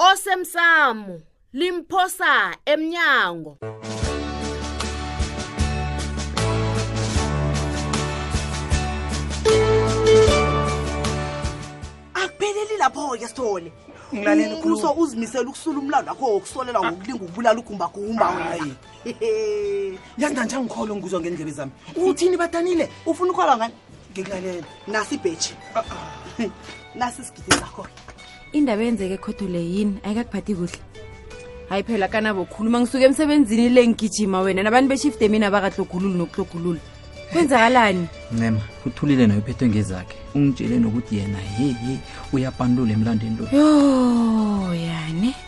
osemsamo limphosa emnyango akupheleli lapho-ke sithole ngilalele umbuso uzimisela ukusula umlando wakho wokusolela ngokulinga ukubulala ugumbagumba wena yanda nje angikholo ngikuzwa ngendlebe zami uthini badanile ufuna ukholwa ngani ngilalela nasi ibhetshi ah, ah. nasi isigidi sakho indaba yenzeke khotho le yini ayikakuphathi kuhle hayi phela kanabo khuluma ngisuke emsebenzini le ngigijima wena nabantu beshifte mina abakahlogululi nokuhlogulula kwenzakalani ncema uthulile nayo uphethwe ngezakhe ungitshele nokuthi yena ye ye uyabhandula emlandweni lo yane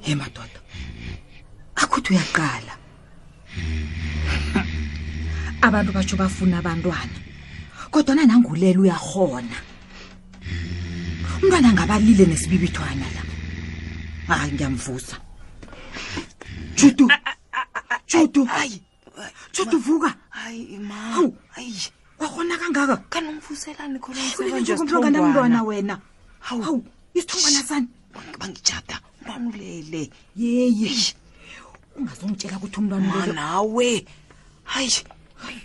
Hey madoda. Akuthi uyaqala. Abantu batsho bafuna abantwana. Kodwa na nangulela uyahona. Umntwana ngabalile nesibibithwana la. Hayi ngiyamvusa. Judu. Judu. Hayi. tsho tuvuka hayi ma Hawu. hayi kwakhona kangaka kanti umfuselani khona usebanjeumntwana mntwana wena hawu hawu isithombana sani bangijada umamulele yeye ungazongitshela ukuthi umntwana ma ulele. nawe hayi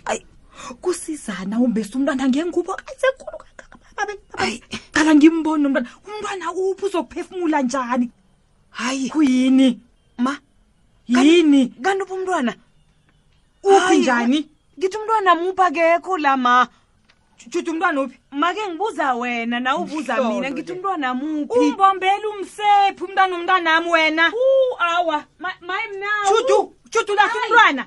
hayi kusizana umbesa umntwana ngengubo ayisenkulu kangaka babe Ayi. qala ngimbone umntwana umntwana uphi uzophefumula njani hayi kuyini ma yini kanti uphi umntwana uphi Hayi, njani ngithi umntwana muphi akekho la ma juda umntwana uphi make ngibuza wena na ubuza Mhlolo mina ngithi nje. umntwana muphi umbombela umsephi umntwana umntwanami wena awa maye mnawu judu judu lahle umntwana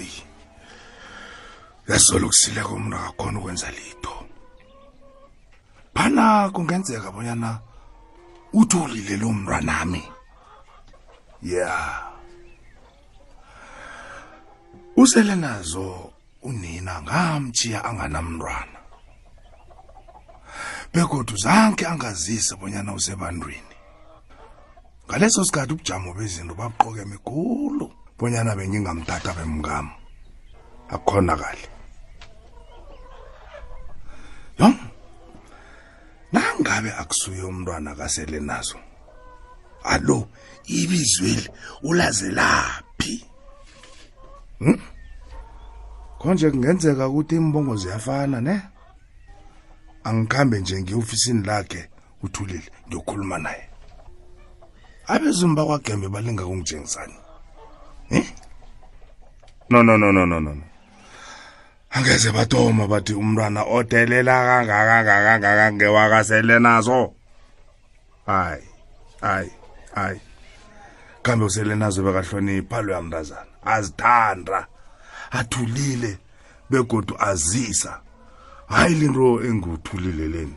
eyi uyazolo kusileko umuntu akakhona ukwenza litho phana kungenzeka bonyana uthi ulile lo mntwanami ya usele nazo unina ngamtjhiya anganamntwana begodu zange angazise bonyana usebantwini ngaleso sikhathi ubujamo bezinto babuqoke mikulu bonyana bengingamthatha bemngam akukhonakali yom nangabe akusuye umntwana kasele nazo alo ibizweli ulazelaphi hmm? konje kungenzeka ukuthi imbongo ziyafana ne angikhambe nje ngiofisini lakhe uthulile ngiyokhuluma naye abezumi bakwagembe balinga kungijengisani eh? no no no no no no angeze bathoma bathi umntwana odelela kangaka kangaka ngewakasele nazo hayi hayi hayi kambe usele nazo bekahlonipha loya mntazana azithanda athulile begodu azisa hayi linto enguthulile leni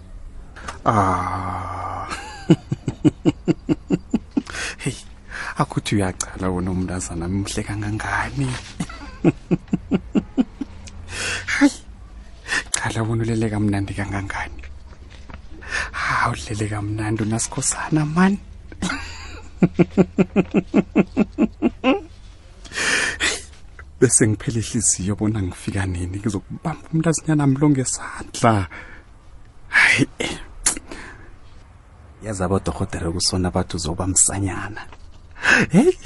ah hey akuthi uyagcala wona umntazana mhle kangangani hayi chala wona ulele kamnandi kangangani ha ulele kamnandi unasikhosana mani bese ngiphele ihliziyo bona ngifika nini ngizokubamba umntazinyana mlo ngesandla hayi eh. yazi abodorhotere kusona bathi uzoba msanyana heyi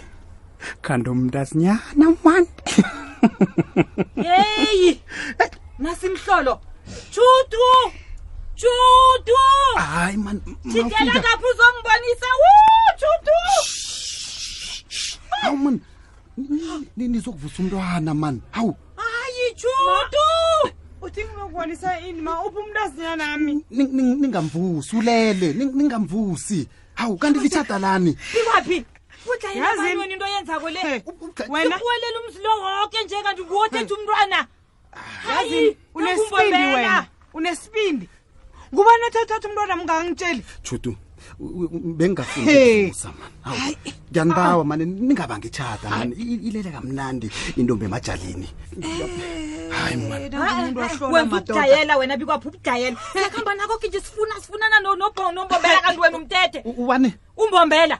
kanti umntazinyana mani yeyi nasimhlolo tshudu tshudu hayi man jikela ngapha uzongibonisa wu tshudu hawu man nizokuvusa umntwana man hawu hayi tshudu uthi ngizokubonisa ini ma uphi umntazinyana nami ningamvusi ulele ningamvusi hawu kanti litshada lani iwaphi udlayela abantwana into yenzako le wena uwelela umzi lo woke nje kanti nguwothethi umntwana yazi unesibindi wena unesibindi ngubani othathatha umntwana mungangitsheli chutu bengingafunisa mani hayi ngiyanibawa mani ningabangi itshada mani ilele kamnandi intombi emajalini hayi manwentukudayela wena bikwaphi ubudayela yakuhamba nako ke nje sifuna sifunana nombombela kanti wena umtete ubani umbombela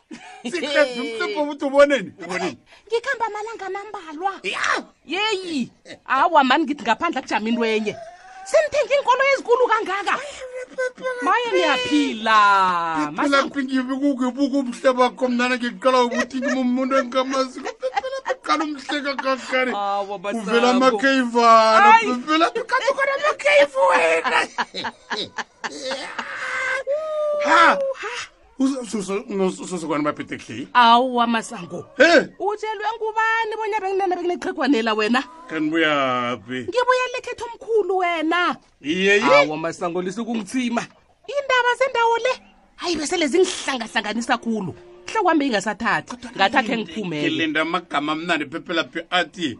siqeda umhlopho ukuthi uboneni uboneni ngikhamba amalanga amambalwa yeyi awa mani ngithi ngaphandle akujama into enye senithenga iinkolo ezikulu kangaka maye niyaphila philapingibukukibuka ubuhle bakho mnana ngiqala ukuthi ngimumuntu engikamaziko qala umhleka kakani uvela amakheyivana uvela katukona amakheyivu wena ha ususukwane baphethe kuhle awa masango utshelwe ngubani bona benginana bekunexhegwanela wena kanti buyaphi ngibuya lekhetha omkhulu wena iyeawa masango lisukungithima indaba zendawo le hayi besele zingihlangahlanganisa khulu hle kwambe ingasathathi ngathathe ngiphumele ngilinda amagama amnandi phephelaphi athi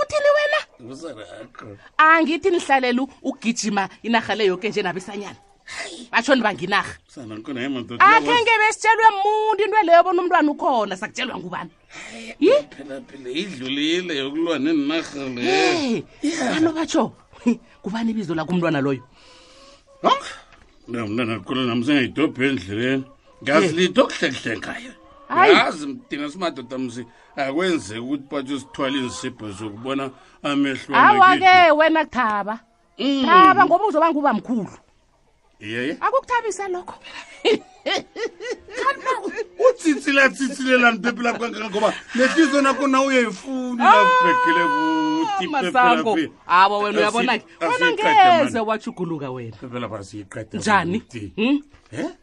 uthini wena angithi nihlalelu ugijima inarha le yoke nje nabesanyana batsho ndibanga inarha akhenge besitshelwe muntu into leyo bona umntwana ukhona sakutshelwa ngubani idlulile yokulwa nenarha leano batsho kubani ibizo lakho umntwana loyo mntwana kula nam sengayidobhi endleleni ngazi lito kuhlekuhle ngayo yazi mdina simadoda mzi akwenzeki ukuthi batsho usithwala izisibho zokubona amehlo awa-ke wena kuthaba mm. thaba ngoba uzoba nguba mkhulu yeye akukuthabise lokho utsitsile atsitsilelan pepela kangaka ngoba nehliziyo nakho na uyayifuni labhekele kutimasango awa wena uyabona-ke wena ngeze wachuguluka wena njani hmm?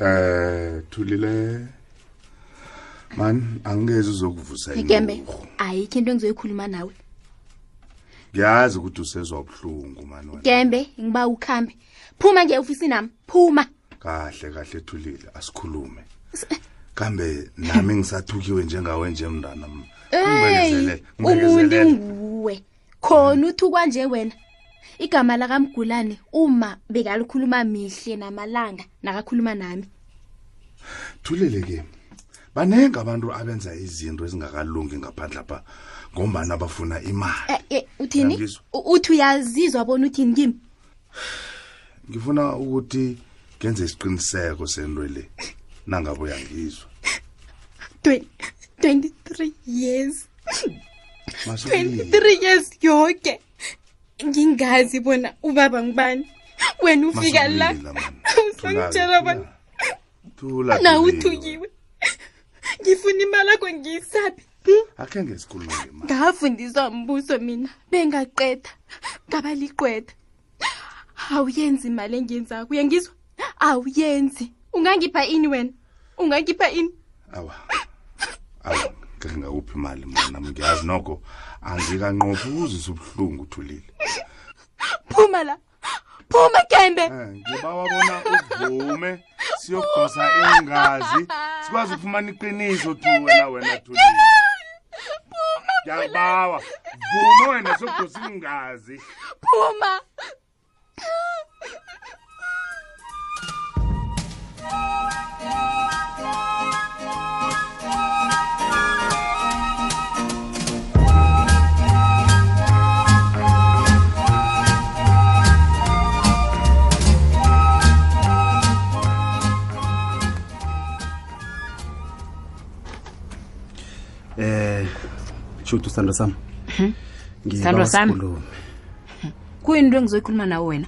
eh thulile man angeze uzokuvusa igembe ingubo. ayikho into engizoyikhuluma nawe ngiyazi ukuthi usezwa ubuhlungu mani wena gembe ngiba ukhambe phuma nje ofisini nami phuma kahle kahle thulile asikhulume kambe nami ngisathukiwe njengawe nje mntana m- Ey, ngibekezelele umuntu ngibekezelele nguwe khona uthi kwanje wena igama lakamgulane uma bekalikhuluma mihle namalanga nakakhuluma nami thulele ke baningi abantu abenza izinto ezingakalungi ngaphandle pha ngombana bafuna imali eh, eh, uthini uthi uyazizwa bona uthini kimi ngifuna ukuthi ngenze isiqiniseko sento le nangabe uyangizwa 23 years 23 years yoke ngingazi bona ubaba ngibani wena ufika la usangitshela bona nawe uthukiwe ngifuna imali akho ngiyisaphi hmm? akhe ngezikhulumele ngafundiswa mbuso mina bengaqeda ngabaliqweda awuyenzi imali engiyenzako uyangizwa awuyenzi ungangipha ini wena ungangipha ini awa awa ngeke ngawuphi imali mna ngiyazi noko angikanqophi ukuzisa ubuhlungu uthulile phuma la phuma gembe eh, ngibawa bona uvume siyokudosa iingazi sikwazi ukufumana iqiniso tu wena wena thuli ndiyakubawa vuma wena siyokudosa iingazi phuma Eh, shuthi usithandwa sami. Mhm. Ngibawa Sithandwa sami. sikhulume. kuyinto engizoyikhuluma nawe wena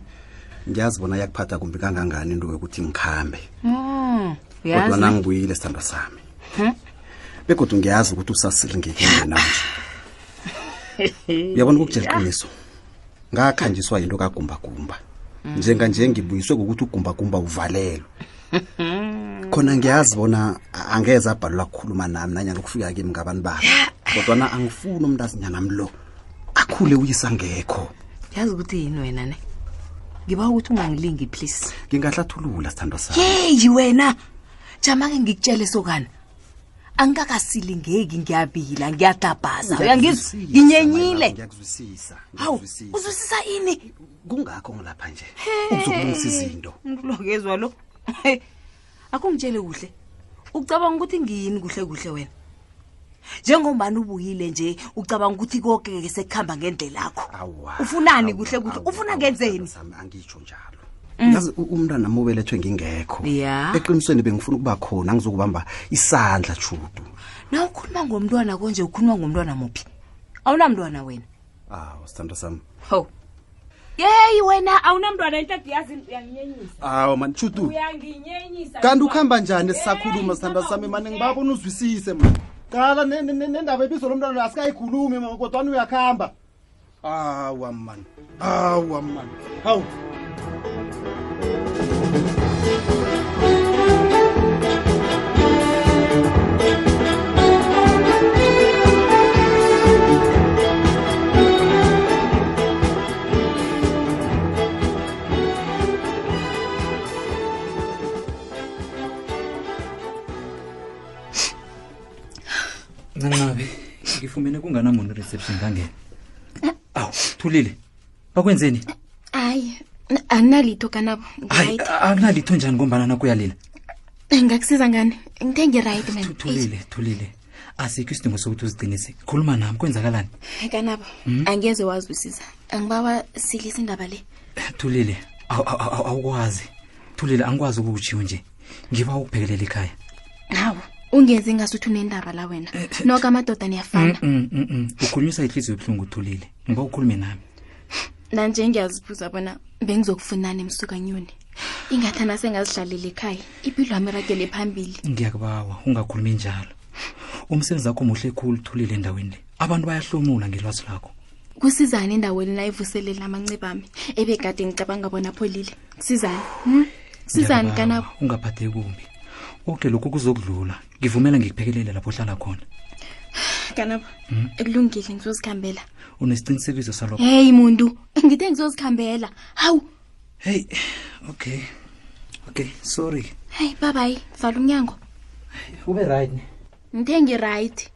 Ngiyazi bona yakuphatha kumbi kangangani into yokuthi ngikhambe. Mm. Uyazi? kodwa nangibuyile sithandwa sami Hm? begodwa ngiyazi ukuthi usasilingekile nanje uyabona ukukutshela iqiniso ngakhanjiswa yinto kagumbagumba Mm. njenganje ngibuyiswe ngokuthi ugumbagumba uvalelwe khona ngiyazi bona a- angeze abhalelwa kukhuluma nami nanyana ukufika kimi ngabani bakhe kodwana angifuni umntazinyana mlo akhule uyisa ngekho yazi ukuthi yini wena ne ngiba ukuthi ungangilingi please ngingahlathulula sithandwa sami yeyi wena jama-ke ngikutshele sokana angikakasilingeki ngiyabila ngiyadabhaza uyangizwa nginyenyile ngiyakuzwisisa hawu ngiyakuzwisisa. uzwisisa ini kungakho ngilapha nje uzokulungisa izinto umlokezwa lo akungitshele kuhle ucabanga ukuthi ngiyini kuhle kuhle wena njengombani ubuyile nje ucabanga ukuthi koke-ke sekuhamba ngendlela akho ufunani kuhle kuhle ufuna ngenzeni angitsho njalo mm. yazi umntwana mubelethwe ngingekho ya eqinisweni bengifuna ukuba khona ngizokubamba isandla tshudu na ukhuluma ngomntwana konje ukhuluma ngomntwana muphi awunamntwana wena ah wasithanda sami ho yeyi wena awunamntwana intadi yazi uyanginyenyisa awu mani tshutu uyanginyenyisa kanti ukuhamba njani sisakhuluma sithanda sami mani ngibabona uzwisise mani qala ne- ne- ne- nendaba ebizo lomntwana loyo asikayikhulumi mama kodwana uyakuhamba awa mani awa mani Hau. ncancabe ngifumene kunganamuntu reception ngangena awu thulile bakwenzeni hayi n- anginalitho kanabo hayi ngiright a- akunalitho njani ngombana nakuyalila ngakusiza ngani ngithe ngiright man Eish, thulile thulile asikho isidingo sokuthi uziqinise khuluma nami kwenzakalani kanabo Hmm? angeze wazwisisa angibawa silisa indaba le thulile aw- aw- aw- awukwazi thulile angikwazi ukukutshiwo nje ngiba ukuphekelela ikhaya hawu ungenzi ingasuthi unendaba la wena eh, eh, noke amadoda niyafana mm, mm, mm, ukhulumisa ihliziyo ebuhlungu uthulile ngiba ukhulume nami nanje ngiyazibuza bona bengizokufunani emsukanyoni ingathi anasengazidlalela ekhaya impilo wami iragele phambili ngiyakubawa ungakhulumi njalo umsebenzi wakho muhle khulu uthulile endaweni le abantu bayahlomula ngelwazi lakho kusizani endaweni nayivuselela amancibami ebekade ngicabanga bona pholile sizani hmm? sizani kanabo ungaphatheki kumbi oke lokhu kuzokudlula ngivumela ngikuphekelele lapho ohlala khona kanabo hmm? kulungile ngizozikhambela unesiqinisekiso salokho heyi muntu ngithe ngizozikhambela hawu heyi okay okay sorry heyi babayi vala umnyango ube right ngithe ngi-right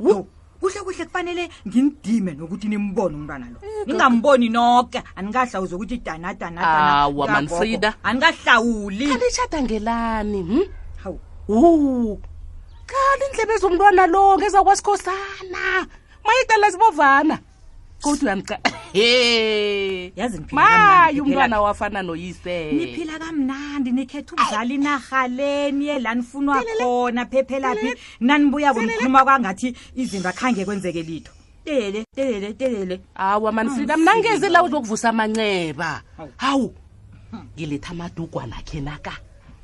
no kuhle kuhle kufanele ngimdime nokuthi nimbone umntwana lo eh, ningamboni noke anikahlawuzi ukuthi danadanawa mansida anikahlawuli alishada ngelani hm? hawu qala indlebe zomntwana lo ngezakwasikhosana mayiqala zibovana kodwa uyamca he yazi maye umntwana wafana noyise niphila kamnandi nikhetha ukudlala inarhaleni yela nifunwa khona phephelaphi nanibuyako nikhuluma kwangathi izinto akhange kwenzeke litho tele tele tele hawu amanifrida mna ngeze la uzokuvusa amanceba hawu ngiletha amadugwana khe naka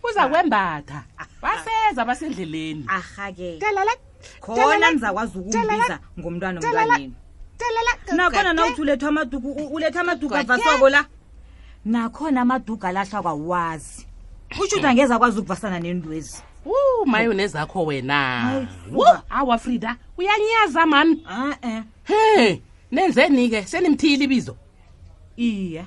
uza kwembatha baseza basendleleni arhake khona nizakwazi ukumbiza ngomntwana omntwaneni nakhona nawuthi uletha amaduku uletha amaduku avaswako la nakhona amaduku alahlwa kwawazi kusho ukuthi angeza kwazi ukuvasana nendwezi wu maye unezakho wena wo awa frida uyanyaza mani a-e he nenzeni-ke senimthiyile ibizo iye yeah.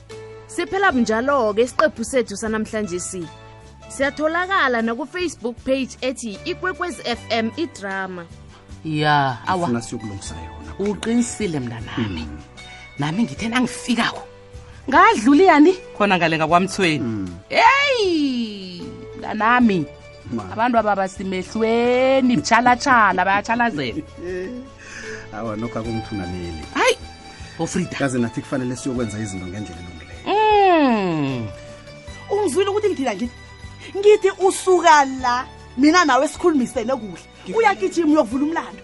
siphela bunjalo-ke isiqephu sethu sanamhlanje si siyatholakala nakufacebook page ethi ikwekwez fm idrama ya awa siyokulungisa yona uqinisile mntanami mm. nami ngithe nangifikako ngadluli yani khona ngale ngakwamthweni mm. heyi mntanami abantu ababasimesweni mtshalatshala bayatshalazela awa nokho akungithungameli hayi bofrida kaze nathi kufanele siyokwenza izinto ngendlela elungileyo Mm. ungizwile ukuthi ngithina ngithi ngithi usuka la mina nawe sikhulumisene kuhle uyagijima uyokuvula umlando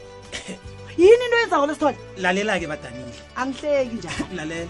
yini into yenzako lesithole lalela-ke badanile angihleki njalo lalela